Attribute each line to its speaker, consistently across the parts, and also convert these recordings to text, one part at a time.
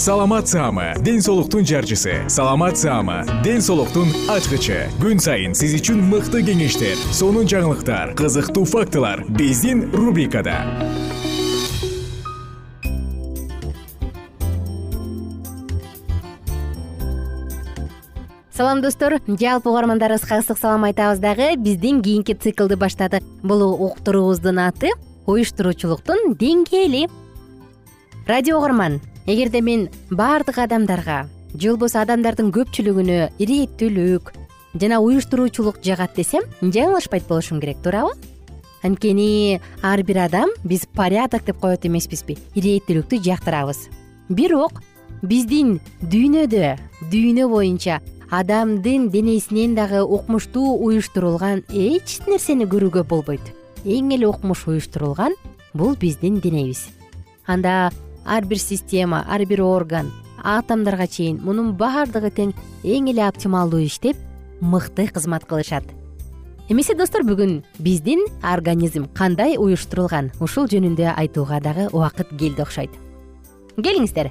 Speaker 1: саламат саама ден соолуктун жарчысы. Саламат саама ден соолуктун ачкычы. Күн сайын сиз үчүн мыкты кеңештер сонун жаңылыктар кызыктуу фактылар биздин рубрикада.
Speaker 2: Салам достор. Жалпы угармандарыбызга ысык салам айтабыз дагы. Биздин кийинки циклды баштадык бул уктуруубуздун аты уюштуруучулуктун деңгээли. Радио угарман эгерде мен баардык адамдарга же болбосо адамдардын көпчүлүгүнө ирээттүүлүк жана уюштуруучулук жагат десем жаңылышпайт болушум керек туурабы? Анткени ар бир адам биз порядок деп коет эмеспизби ирээттүүлүктү жактырабыз. Бирок биздин дүйнөдө дүйнө боюнча адамдын денесинен дагы укмуштуу уюштурулган эч нерсени көрүүгө болбойт. Эң эле укмуш уюштурулган бул биздин денебиз. Анда ар бир система ар бир орган атомдорго чейин мунун баардыгы тең эң эле оптималдуу иштеп мыкты кызмат кылышат. Эмесе достор бүгүн биздин организм кандай уюштурулган? Ушул жөнүндө айтууга дагы убакыт келди окшойт. Келиңиздер.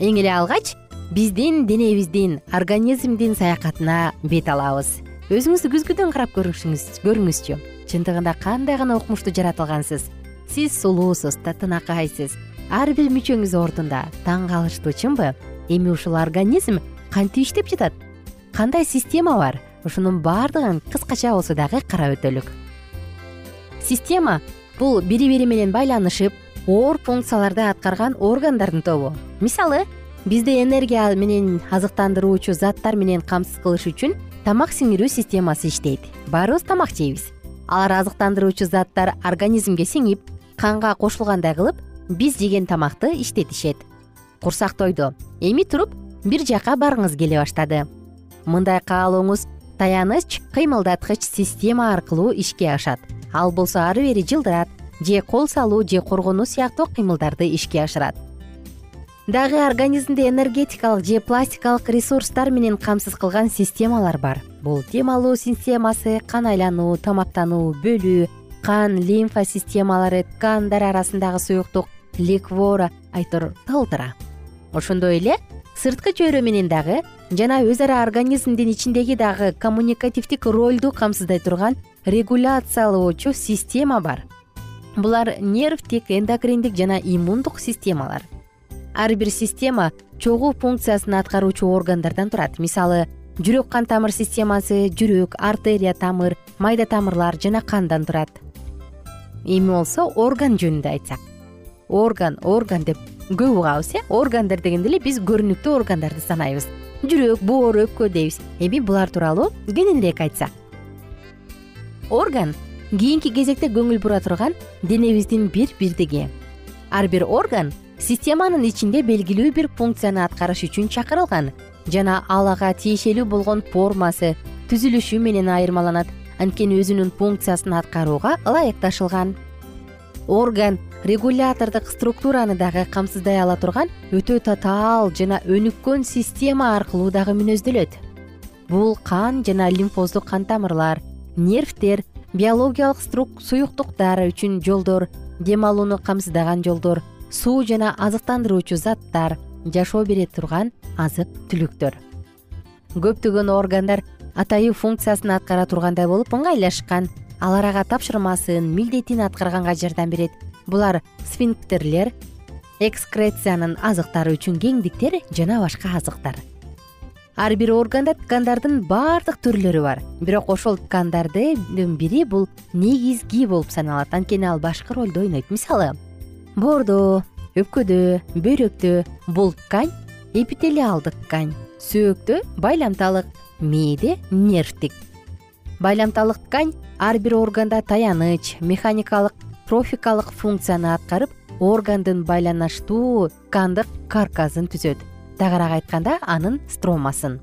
Speaker 2: Эң эле алгач биздин денебиздин организмдин саякатына бет алабыз. Өзүңүздү күзгүдөн карап көрүңүзчү. Чындыгында кандай гана укмуштуу жаратылгансыз. Сиз сулуусуз татынакайсыз ар бир мүчөңүз ордунда таң калыштуу чынбы эми ушул организм кантип иштеп жатат? Кандай система бар? Ушунун баардыгын кыскача болсо дагы карап өтөлүк. Система бул бири бири менен байланышып оор функцияларды аткарган органдардын тобу. Мисалы бизди энергия менен азыктандыруучу заттар менен камсыз кылыш үчүн тамак сиңирүү системасы иштейт. Баарыбыз тамак жейбиз. Алар азыктандыруучу заттар организмге сиңип канга кошулгандай кылып биз жеген тамакты иштетишет. Курсак тойду эми туруп бир жака баргыңыз келе баштады. Мындай каалооңуз таяныч кыймылдаткыч система аркылуу ишке ашат. Ал болсо ары бери жылдырат же кол салуу же коргонуу сыяктуу кыймылдарды ишке ашырат. Дагы организмди энергетикалык же пластикалык ресурстар менен камсыз кылган системалар бар. Бул дем алуу системасы кан айлануу тамактануу бөлүү кан лимфа системалары ткандар арасындагы суюктук ликвора айтор талтыра. Ошондой эле сырткы чөйрө менен дагы жана өз ара организмдин ичиндеги дагы коммуникативдик ролду камсыздай турган регуляциялоочу система бар. Булар нервтик эндокриндик жана иммундук системалар. Ар бир система чогуу функциясын аткаруучу органдардан турат. Мисалы жүрөк кан тамыр системасы жүрөк артерия тамыр майда тамырлар жана кандан турат эми болсо орган жөнүндө айтсак. Орган орган деп көп угабыз э? Органдар дегенде эле биз көрүнүктүү органдарды санайбыз. Жүрөк боор өпкө дейбиз. Эми булар тууралуу кененирээк айтсак. Орган кийинки кезекте көңүл бура турган денебиздин бир бирдиги. Ар бир орган системанын ичинде белгилүү бир функцияны аткарыш үчүн чакырылган жана ал ага тиешелүү болгон формасы түзүлүшү менен айырмаланат анткени өзүнүн функциясын аткарууга ылайыкташылган. Орган регулятордук структураны дагы камсыздай ала турган өтө татаал жана өнүккөн система аркылуу дагы мүнөздөлөт бул кан жана лимфоздук кан тамырлар нервтер биологиялык суюктуктар үчүн жолдор дем алууну камсыздаган жолдор суу жана азыктандыруучу заттар жашоо бере турган азык түлүктөр. Көптөгөн органдар атайын функциясын аткара тургандай болуп ыңгайлашкан алар ага тапшырмасын милдетин аткарганга жардам берет. Булар сфинктерлер экскрециянын азыктары үчүн кеңдиктер жана башка азыктар. Ар бир органда ткандардын баардык түрлөрү бар. Бирок ошол ткандардын бири бул негизги болуп саналат. Анткени ал башкы ролду ойнойт. Мисалы боордо өпкөдө бөйрөктө бул ткань эпителиалдык ткань сөөктө байламталык мээде нервтик. Байламталык ткань ар бир органда таяныч механикалык трофикалык функцияны аткарып органдын байланыштуу ткандык каркасын түзөт. Тагыраак айтканда анын стромасын.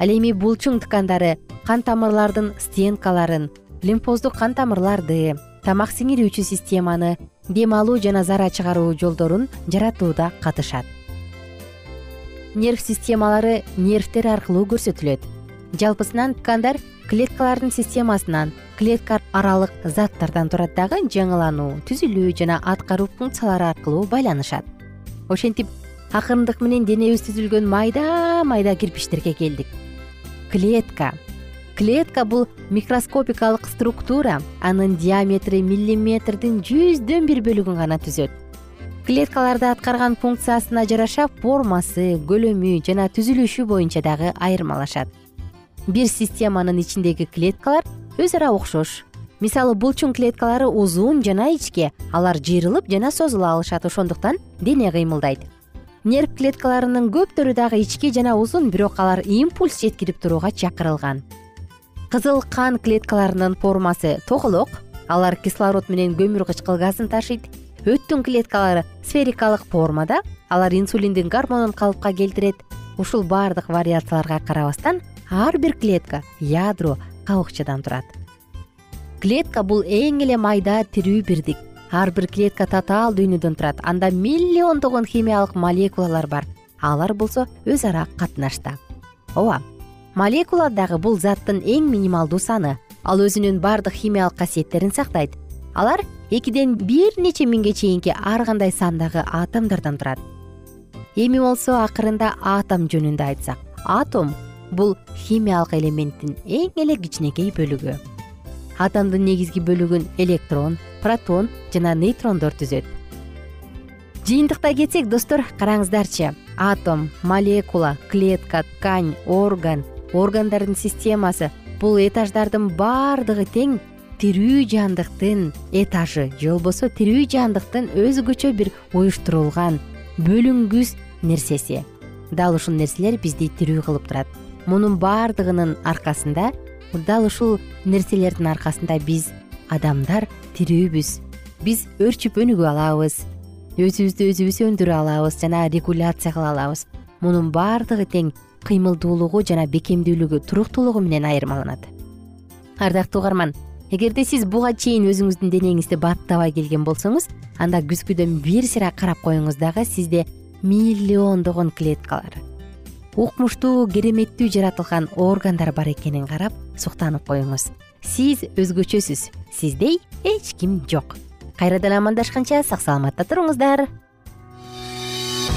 Speaker 2: Ал эми булчуң ткандары кан тамырлардын стенкаларын лимфоздук кан тамырларды тамак сиңирүүчү системаны дем алуу жана зара чыгаруу жолдорун жаратууда катышат нерв системалары нервтер аркылуу көрсөтүлөт. Жалпысынан ткандар клеткалардын системасынан клетка аралык заттардан турат дагы жаңылануу түзүлүү жана аткаруу функциялары аркылуу байланышат. Ошентип акырындык менен денебиз түзүлгөн майда майда кирпичтерге келдик. Клетка. Клетка бул микроскопикалык структура анын диаметри миллиметрдин жүздөн бир бөлүгүн гана түзөт клеткаларды аткарган функциясына жараша формасы көлөмү жана түзүлүшү боюнча дагы айырмалашат. Бир системанын ичиндеги клеткалар өз ара окшош. Мисалы булчуң клеткалары узун жана ичке алар жыйрылып жана созула алышат ошондуктан дене кыймылдайт. Нерв клеткаларынын көптөрү дагы ичке жана узун бирок алар импульс жеткирип турууга чакырылган. Кызыл кан клеткаларынын формасы тоголок алар кислород менен көмүр кычкыл газын ташыйт өттүн клеткалары сферикалык формада алар инсулиндин гормонун калыпка келтирет. Ушул баардык вариацияларга карабастан ар бир клетка ядро кабыкчадан турат. Клетка бул эң эле майда тирүү бирдик. Ар бир клетка татаал дүйнөдөн турат. Анда миллиондогон химиялык молекулалар бар. Алар болсо өз ара катнашта. Ооба молекула дагы бул заттын эң минималдуу саны. Ал өзүнүн баардык химиялык касиеттерин сактайт алар экиден бир нече миңге чейинки ар кандай сандагы атомдордон турат. Эми болсо акырында атом жөнүндө айтсак атом бул химиялык элементтин эң эле кичинекей бөлүгү. Атомдун негизги бөлүгүн электрон протон жана нейтрондор түзөт. Жыйынтыктай кетсек достор караңыздарчы атом молекула клетка ткань орган органдардын системасы бул этаждардын баардыгы тең тирүү жандыктын этажы же болбосо тирүү жандыктын өзгөчө бир уюштурулган бөлүнгүс нерсеси. Дал ушул нерселер бизди тирүү кылып турат. Мунун баардыгынын аркасында дал ушул нерселердин аркасында биз адамдар тирүүбүз. Биз өрчүп өнүгө алабыз өзүбүздү өзүбүз өндүрө алабыз жана регуляция кыла алабыз. Мунун баардыгы тең кыймылдуулугу жана бекемдүүлүгү туруктуулугу менен айырмаланат. Ардактуу угарман эгерде сиз буга чейин өзүңүздүн денеңизди баптабай келген болсоңуз анда күзгүдөн бир сыйра карап коюңуз дагы сизде миллиондогон клеткалар укмуштуу кереметтүү жаратылган органдар бар экенин карап суктанып коюңуз. Сиз өзгөчөсүз сиздей эч ким жок. Кайрадан амандашканча сак саламатта туруңуздар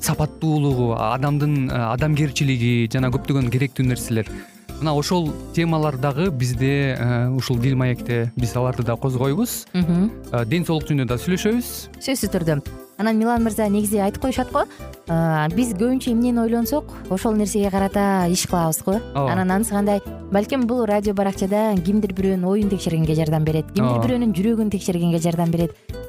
Speaker 3: сапаттуулугу адамдын э, адамгерчилиги жана көптөгөн керектүү нерселер. Мына ошол темалар дагы бизде ушул дил маекте биз аларды да козгойбуз. Ден соолук жөнүндө да сүйлөшөбүз.
Speaker 2: Сөзсүз түрдө. Анан милан мырза негизи айтып коюшат го? Биз көбүнчө эмнени ойлонсок? Ошол нерсеге карата иш кылабыз го.
Speaker 3: Ооба.
Speaker 2: Анан анысы кандай? Балким бул радио баракчада кимдир бирөөнүн оюн текшергенге жардам берет кимдир бирөөнүн жүрөгүн текшергенге жардам берет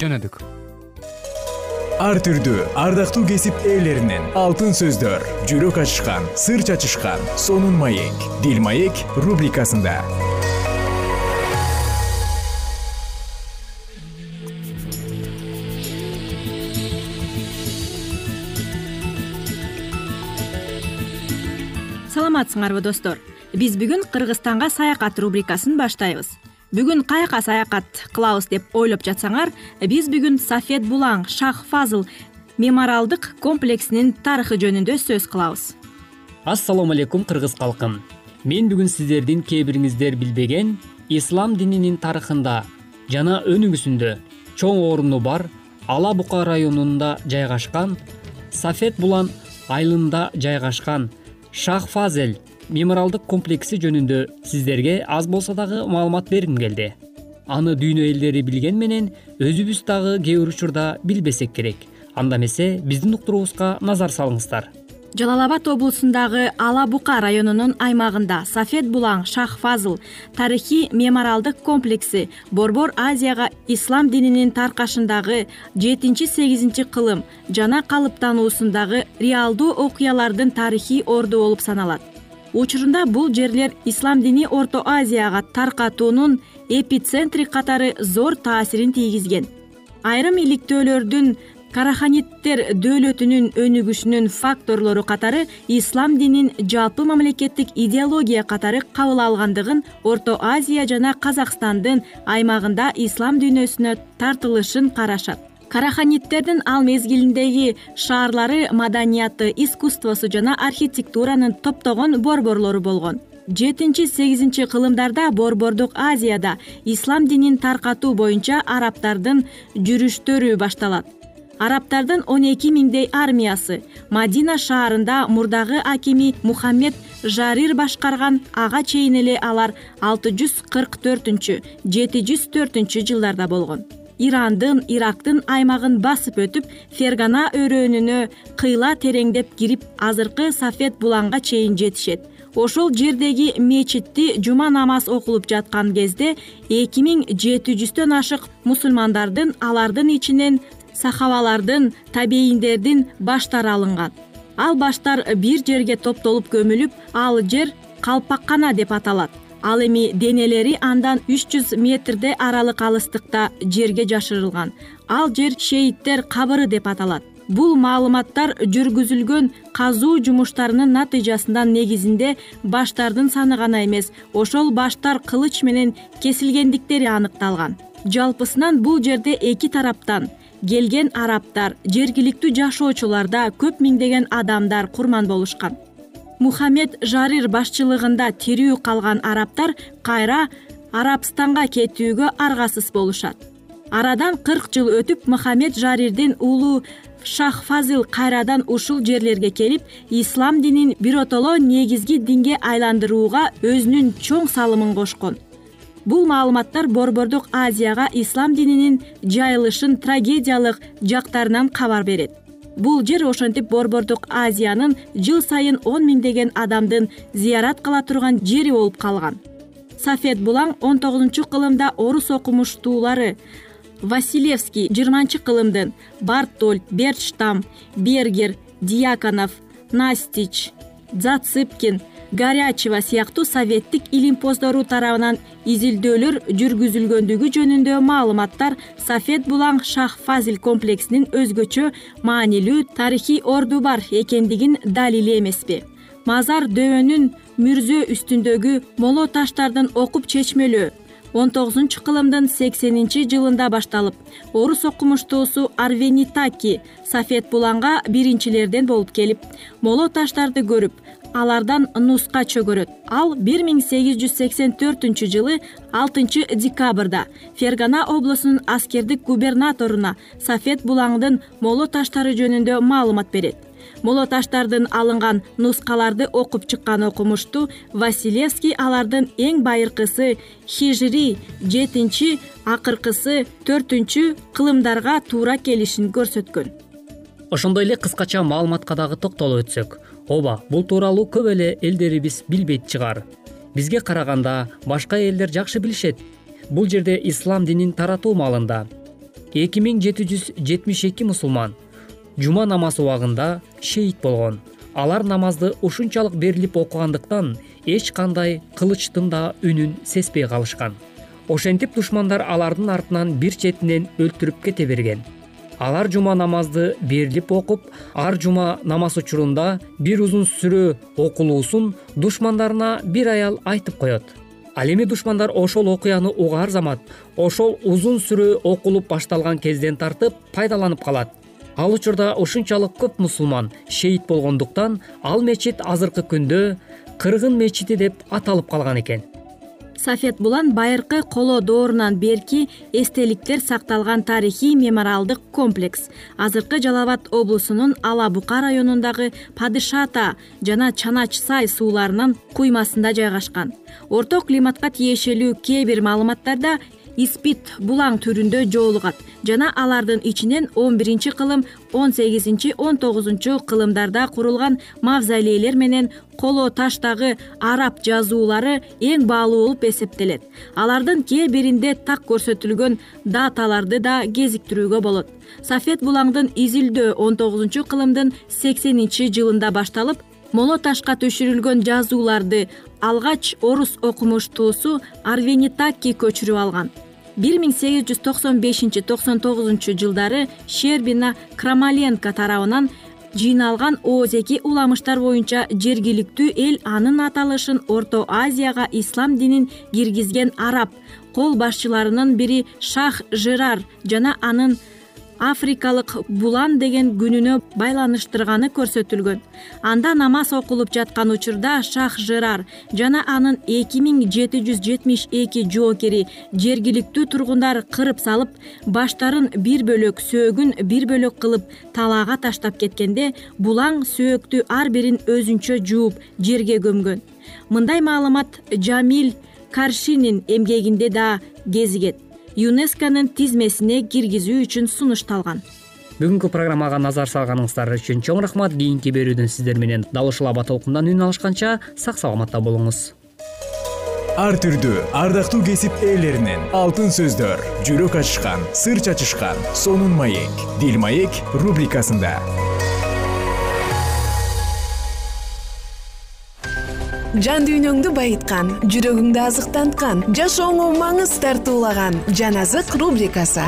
Speaker 3: жөнөдүк.
Speaker 1: Ар түрдүү ардактуу кесип ээлеринен алтын сөздөр жүрөк ачышкан сыр чачышкан сонун маек дил маек рубрикасында.
Speaker 4: Саламатсыңарбы достор. Биз бүгүн кыргызстанга саякат рубрикасын баштайбыз бүгүн каяка саякат кылабыз деп ойлоп жатсаңар биз бүгүн сафет булаң шах фазыл мемориалдык комплексинин тарыхы жөнүндө сөз кылабыз.
Speaker 5: Ассалому алейкум кыргыз калкым. Мен бүгүн сиздердин кээ бириңиздер билбеген ислам дининин тарыхында жана өнүгүүсүндө чоң оруну бар ала бука районунда жайгашкан сафет булан айылында жайгашкан шах фазел мемориалдык комплекси жөнүндө сиздерге аз болсо дагы маалымат бергим келди. Аны дүйнө элдери билген менен өзүбүз дагы кээ бир учурда билбесек керек. Анда эмесе биздин уктуруубузга назар салыңыздар.
Speaker 4: Жалал абад облусундагы ала бука районунун аймагында сафет булаң шах фазыл тарыхый мемориалдык комплекси борбор азияга ислам дининин таркашындагы жетинчи сегизинчи кылым жана калыптануусундагы реалдуу окуялардын тарыхый орду болуп саналат учурунда бул жерлер ислам дини орто азияга таркатуунун эпицентри катары зор таасирин тийгизген. Айрым иликтөөлөрдүн караханиттер дөөлөтүнүн өнүгүшүнүн факторлору катары ислам динин жалпы мамлекеттик идеология катары кабыл алгандыгын орто азия жана казакстандын аймагында ислам дүйнөсүнө тартылышын карашат караханиттердин ал мезгилиндеги шаарлары маданияты искусствосу жана архитектуранын топтогон борборлору болгон. Жетинчи сегизинчи кылымдарда борбордук азияда ислам динин таркатуу боюнча арабтардын жүрүштөрү башталат. Арабтардын он эки миңдей армиясы мадина шаарында мурдагы акими мухаммед жарир башкарган ага чейин эле алар алты жүз кырк төртүнчү жети жүз төртүнчү жылдарда болгон ирандын ирактын аймагын басып өтүп фергана өрөөнүнө кыйла тереңдеп кирип азыркы сафет булаңга чейин жетишет. Ошол жердеги мечитти жума намаз окулуп жаткан кезде эки миң жети жүздөн ашык мусулмандардын алардын ичинен сахабалардын табейиндердин баштары алынган. Ал баштар бир жерге топтолуп көмүлүп ал жер калпаккана деп аталат ал эми денелери андан үч жүз метрдей аралык алыстыкта жерге жашырылган. Ал жер шейиттер кабыры деп аталат. Бул маалыматтар жүргүзүлгөн казуу жумуштарынын натыйжасында негизинде баштардын саны гана эмес. Ошол баштар кылыч менен кесилгендиктери аныкталган. Жалпысынан бул жерде эки тараптан келген арабтар жергиликтүү жашоочулар да көп миңдеген адамдар курман болушкан мухаммед жарир башчылыгында тирүү калган арабтар кайра арабстанга кетүүгө аргасыз болушат. Арадан кырк жыл өтүп мухаммед жарирдин уулу шах фазыл кайрадан ушул жерлерге келип ислам динин биротоло негизги динге айландырууга өзүнүн чоң салымын кошкон. Бул маалыматтар борбордук азияга ислам дининин жайылышын трагедиялык жактарынан кабар берет бул жер ошентип борбордук азиянын жыл сайын он миңдеген адамдын зыярат кыла турган жери болуп калган. Сафед булаң он тогузунчу кылымда орус окумуштуулары василевский жыйырманчы кылымдын бартольд берштам бергер диаконов настич зацыпкин горячева сыяктуу советтик илимпоздору тарабынан изилдөөлөр жүргүзүлгөндүгү жөнүндө маалыматтар сафед булаң шах фазил комплексинин өзгөчө маанилүү тарыхый орду бар экендигин далили эмеспи. Мазар дөбөнүн мүрзө үстүндөгү моло таштардын окуп чечмелөө он тогузунчу кылымдын сексенинчи жылында башталып орус окумуштуусу арвенитаки сафед булаңга биринчилерден болуп келип моло таштарды көрүп алардан нуска чөгөрөт. Ал бир миң сегиз жүз сексен төртүнчү жылы алтынчы декабрда фергана облусунун аскердик губернаторуна сафед булаңдын моло таштары жөнүндө маалымат берет. Моло таштардан алынган нускаларды окуп чыккан окумуштуу василевский алардын эң байыркысы хижри жетинчи акыркысы төртүнчү кылымдарга туура келишин көрсөткөн.
Speaker 5: Ошондой эле кыскача маалыматка дагы токтолуп өтсөк ооба бул тууралуу көп эле элдерибиз билбейт чыгар. Бизге караганда башка элдер жакшы билишет. Бул жерде ислам динин таратуу маалында эки миң жети жүз жетимиш эки мусулман жума намазы убагында шейит болгон. Алар намазды ушунчалык берилип окугандыктан эч кандай кылычтын да үнүн сезбей калышкан. Ошентип душмандар алардын артынан бир четинен өлтүрүп кете берген алар жума намазды берилип окуп ар жума намаз учурунда бир узун сүрө окулуусун душмандарына бир аял айтып коет. Ал эми душмандар ошол окуяны угаар замат ошол узун сүрө окулуп башталган кезден тартып пайдаланып калат. Ал учурда ушунчалык көп мусулман шейит болгондуктан ал мечит азыркы күндө кыргын мечити деп аталып калган экен
Speaker 4: сафед булан байыркы коло доорунан берки эстеликтер сакталган тарыхый мемориалдык комплекс. Азыркы жалал абад облусунун ала бука районундагы падыша ата жана чанач сай сууларынын куймасында жайгашкан. Орто климатка тиешелүү кээ бир маалыматтарда испит булаң түрүндө жоолугат. Жана алардын ичинен он биринчи кылым он сегизинчи он тогузунчу кылымдарда курулган мавзолейлер менен коло таштагы араб жазуулары эң баалуу болуп эсептелет. Алардын кээ биринде так көрсөтүлгөн даталарды да кезиктирүүгө болот. Сафед булаңдын изилдөө он тогузунчу кылымдын сексенинчи жылында башталып моло ташка түшүрүлгөн жазууларды алгач орус окумуштуусу арвенитаки көчүрүп алган бир миң сегиз жүз токсон бешинчи токсон тогузунчу жылдары щербина крамаленко тарабынан жыйналган оозеки уламыштар боюнча жергиликтүү эл анын аталышын орто азияга ислам динин киргизген араб кол башчыларынын бири шах жырар жана анын африкалык булан деген күнүнө байланыштырганы көрсөтүлгөн. Анда намаз окулуп жаткан учурда шах жырар жана анын эки миң жети жүз жетимиш эки жоокери жергиликтүү тургундар кырып салып баштарын бир бөлөк сөөгүн бир бөлөк кылып талаага таштап кеткенде булаң сөөктү ар бирин өзүнчө жууп жерге көмгөн. Мындай маалымат жамиль каршинин эмгегинде да кезигет юнесконун тизмесине киргизүү үчүн сунушталган.
Speaker 5: Бүгүнкү программага назар салганыңыздар үчүн чоң рахмат. Кийинки берүүдөн сиздер менен дал ушул аба толкундан үн алышканча сак саламатта болуңуз.
Speaker 1: Ар түрдүү ардактуу кесип ээлеринен алтын сөздөр жүрөк ачышкан сыр чачышкан сонун маек дил маек рубрикасында
Speaker 6: жан дүйнөңдү байыткан жүрөгүңдү азыктанткан жашооңо маңыз тартуулаган жан азык рубрикасы.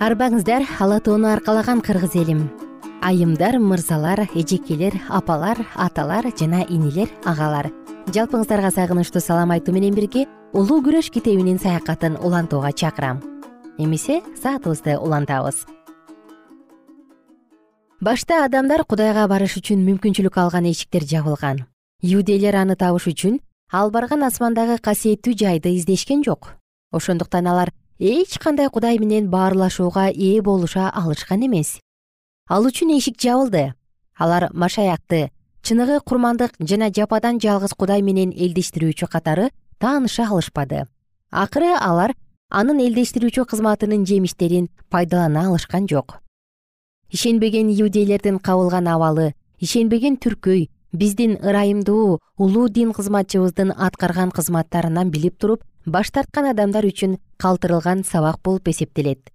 Speaker 2: Арбаңыздар ала тоону аркалаган кыргыз элим. Айымдар мырзалар эжекелер апалар аталар жана инилер агалар. Жалпыңыздарга сагынычтуу салам айтуу менен бирге улуу күрөш китебинин саякатын улантууга чакырам эмесе саатыбызды улантабыз. Башта адамдар кудайга барыш үчүн мүмкүнчүлүк алган эшиктер жабылган. Иудейлер аны табыш үчүн ал барган асмандагы касиеттүү жайды издешкен жок. Ошондуктан алар эч кандай кудай менен баарлашууга ээ болуша алышкан эмес. Ал үчүн эшик жабылды. Алар машаякты чыныгы курмандык жана жападан жалгыз кудай менен элдештирүүчү катары тааныша алышпады. Акыры алар анын элдештирүүчү кызматынын жемиштерин пайдалана алышкан жок. Ишенбеген иудейлердин кабылган абалы ишенбеген түркөй биздин ырайымдуу улуу дин кызматчыбыздын аткарган кызматтарынан билип туруп баш тарткан адамдар үчүн калтырылган сабак болуп эсептелет.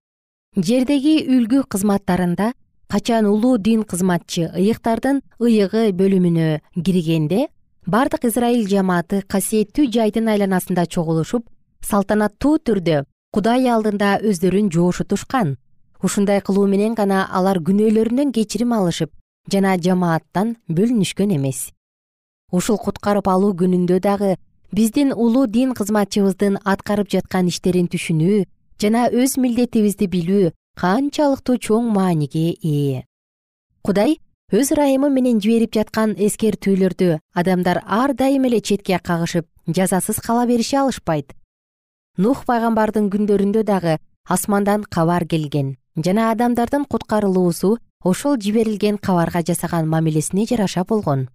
Speaker 2: Жердеги үлгү кызматтарында качан улуу дин кызматчы ыйыктардын ыйыгы бөлүмүнө киргенде бардык израиль жамааты касиеттүү жайдын айланасында чогулушуп салтанаттуу түрдө кудай алдында өздөрүн жоошутушкан ушундай кылуу менен гана алар күнөөлөрүнөн кечирим алышып жана жамааттан бөлүнүшкөн эмес. Ушул куткарып алуу күнүндө дагы биздин улуу дин кызматчыбыздын аткарып жаткан иштерин түшүнүү жана өз милдетибизди билүү канчалыктуу чоң мааниге ээ. Кудай өз ырайымы менен жиберип жаткан эскертүүлөрдү адамдар ар дайым эле четке кагышып жазасыз кала берише алышпайт нух пайгамбардын күндөрүндө дагы асмандан кабар келген жана адамдардын куткарылуусу ошол жиберилген кабарга жасаган мамилесине жараша болгон.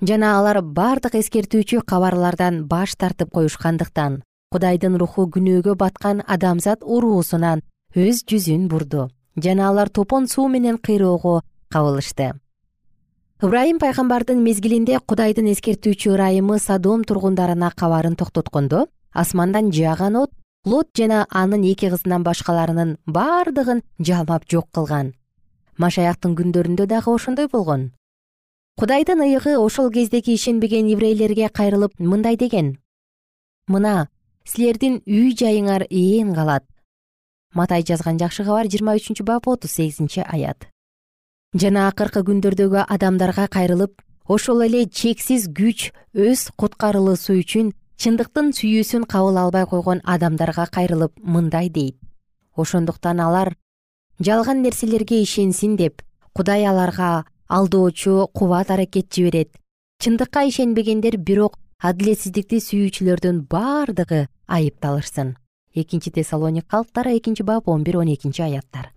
Speaker 2: Жана алар бардык эскертүүчү кабарлардан баш тартып коюшкандыктан кудайдын руху күнөөгө баткан адамзат уруусунан өз жүзүн бурду жана алар топон суу менен кыйроого кабылышты ыбрайым пайгамбардын мезгилинде кудайдын эскертүүчү ырайымы садом тургундарына кабарын токтоткондо асмандан жааган от лот жана анын эки кызынан башкаларынын бардыгын жалмап жок кылган. Машаяктын күндөрүндө дагы ошондой болгон. Кудайдын ыйыгы ошол кездеги ишенбеген еврейлерге кайрылып мындай деген. Мына силердин үй жайыңар ээн калат. Матай жазган жакшы кабар жыйырма үчүнчү бап отуз сегизинчи аят. Жана акыркы күндөрдөгү адамдарга кайрылып ошол эле чексиз күч өз куткарылуусу үчүн чындыктын сүйүүсүн кабыл албай койгон адамдарга кайрылып мындай дейт. Ошондуктан алар жалган нерселерге ишенсин деп кудай аларга алдоочу кубат аракет жиберет. Чындыкка ишенбегендер бирок адилетсиздикти сүйүүчүлөрдүн бардыгы айыпталышсын. Экинчи тессалоникалыктар экинчи бап он бир он экинчи аяттар.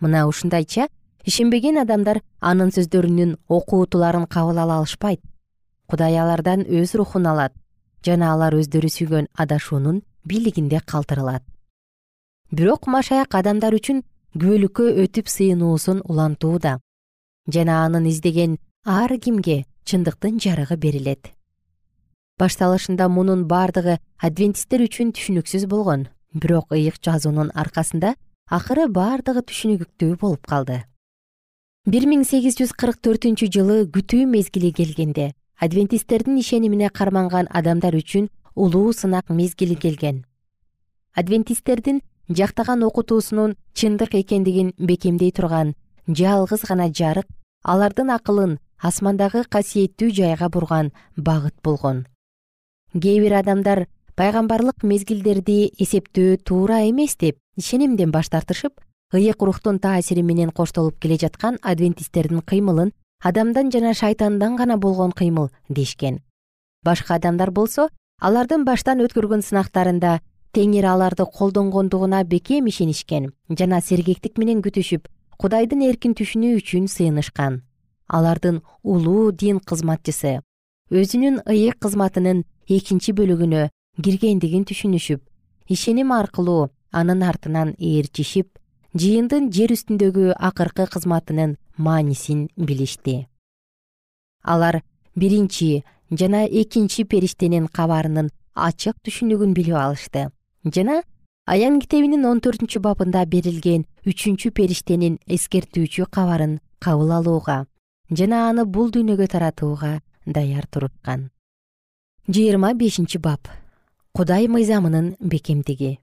Speaker 2: Мына ушундайча ишенбеген адамдар анын сөздөрүнүн окуутуларын кабыл ала алышпайт. Кудай алардан өз рухун алат жана алар өздөрү сүйгөн адашуунун бийлигинде калтырылат бирок машаяк адамдар үчүн күбөлүккө өтүп сыйынуусун улантууда жана анын издеген ар кимге чындыктын жарыгы берилет. Башталышында мунун бардыгы адвентисттер үчүн түшүнүксүз болгон бирок ыйык жазуунун аркасында акыры бардыгы түшүнүктүү болуп калды. Бир миң сегиз жүз кырк төртүнчү жылы күтүү мезгили келгенде адвентисттердин ишенимине карманган адамдар үчүн улуу сынак мезгили келген. Адвентисттердин жактаган окутуусунун чындык экендигин бекемдей турган жалгыз гана жарык алардын акылын асмандагы касиеттүү жайга бурган багыт болгон. Кээ бир адамдар пайгамбарлык мезгилдерди эсептөө туура эмес деп ишенимден баш тартышып ыйык рухтун таасири менен коштолуп келе жаткан адвентисттердин кыймылын адамдан жана шайтандан гана болгон кыймыл дешкен. Башка адамдар болсо алардын баштан өткөргөн сынактарында теңир аларды колдонгондугуна бекем ишенишкен жана сергектик менен күтүшүп кудайдын эркин түшүнүү үчүн сыйынышкан. Алардын улуу дин кызматчысы өзүнүн ыйык кызматынын экинчи бөлүгүнө киргендигин түшүнүшүп ишеним аркылуу анын артынан ээрчишип жыйындын жер үстүндөгү акыркы кызматынын маанисин билишти. Алар биринчи жана экинчи периштенин кабарынын ачык түшүнүгүн билип алышты. Жана аян китебинин он төртүнчү бабында берилген үчүнчү периштенин эскертүүчү кабарын кабыл алууга жана аны бул дүйнөгө таратууга даяр туруткан. Жыйырма бешинчи бап кудай мыйзамынын бекемдиги.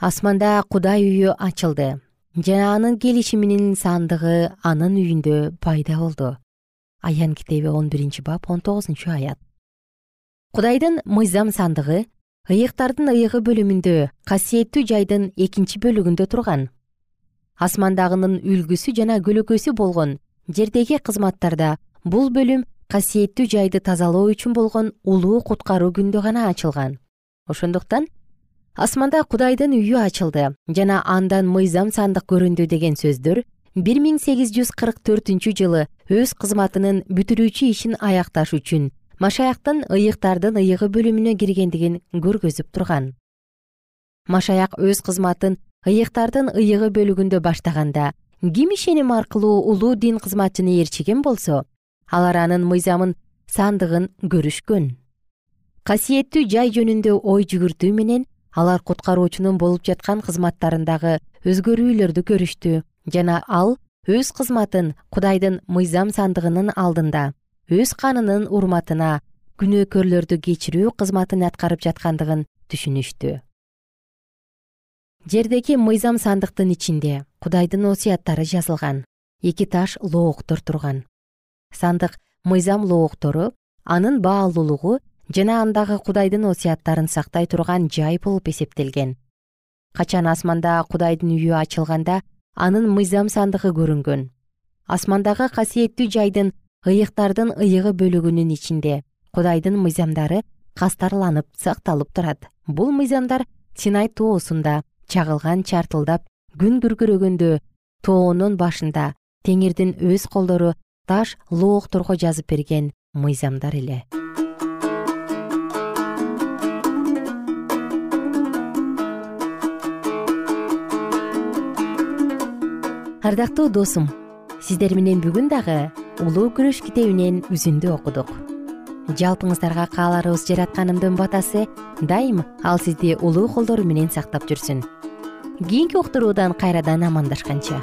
Speaker 2: Асманда кудай үйү ачылды жана анын келишиминин сандыгы анын үйүндө пайда болду. Аян китеби он биринчи бап он тогузунчу аят. Кудайдын мыйзам сандыгы ыйыктардын ыйыгы бөлүмүндө касиеттүү жайдын экинчи бөлүгүндө турган. Асмандагынын үлгүсү жана көлөкөсү болгон жердеги кызматтарда бул бөлүм касиеттүү жайды тазалоо үчүн болгон улуу куткаруу күндө гана ачылган. Ошондуктан асманда кудайдын үйү ачылды жана андан мыйзам сандык көрүндү деген сөздөр бир миң сегиз жүз кырк төртүнчү жылы өз кызматынын бүтүрүүчү ишин аякташ үчүн машаяктын ыйыктардын ыйыгы бөлүмүнө киргендигин көргөзүп турган. Машаяк өз кызматын ыйыктардын ыйыгы бөлүгүндө баштаганда ким ишеним аркылуу улуу дин кызматчыны ээрчиген болсо алар анын мыйзамын сандыгын көрүшкөн. Касиеттүү жай жөнүндө ой жүгүртүү менен алар куткаруучунун болуп жаткан кызматтарындагы өзгөрүүлөрдү көрүштү жана ал өз кызматын кудайдын мыйзам сандыгынын алдында өз канынын урматына күнөөкөрлөрдү кечирүү кызматын аткарып жаткандыгын түшүнүштү. Жердеги мыйзам сандыктын ичинде кудайдын осуяттары жазылган эки таш лооктор турган. Сандык мыйзам лооктору анын баалуулугу жана андагы кудайдын осуяттарын сактай турган жай болуп эсептелген. Качан асманда кудайдын үйү ачылганда анын мыйзам сандыгы көрүнгөн. Асмандагы касиеттүү жайдын ыйыктардын ыйыгы бөлүгүнүн ичинде кудайдын мыйзамдары кастарланып сакталып турат. Бул мыйзамдар синай тоосунда чагылган чартылдап күн күркүрөгөндө тоонун башында теңирдин өз колдору таш лоокторго жазып берген мыйзамдар эле ардактуу досум сиздер менен бүгүн дагы улуу күрөш китебинен үзүндү окудук. Жалпыңыздарга кааларыбыз жаратканымдын батасы дайым ал сизди улуу колдору менен сактап жүрсүн. Кийинки уктуруудан кайрадан амандашканча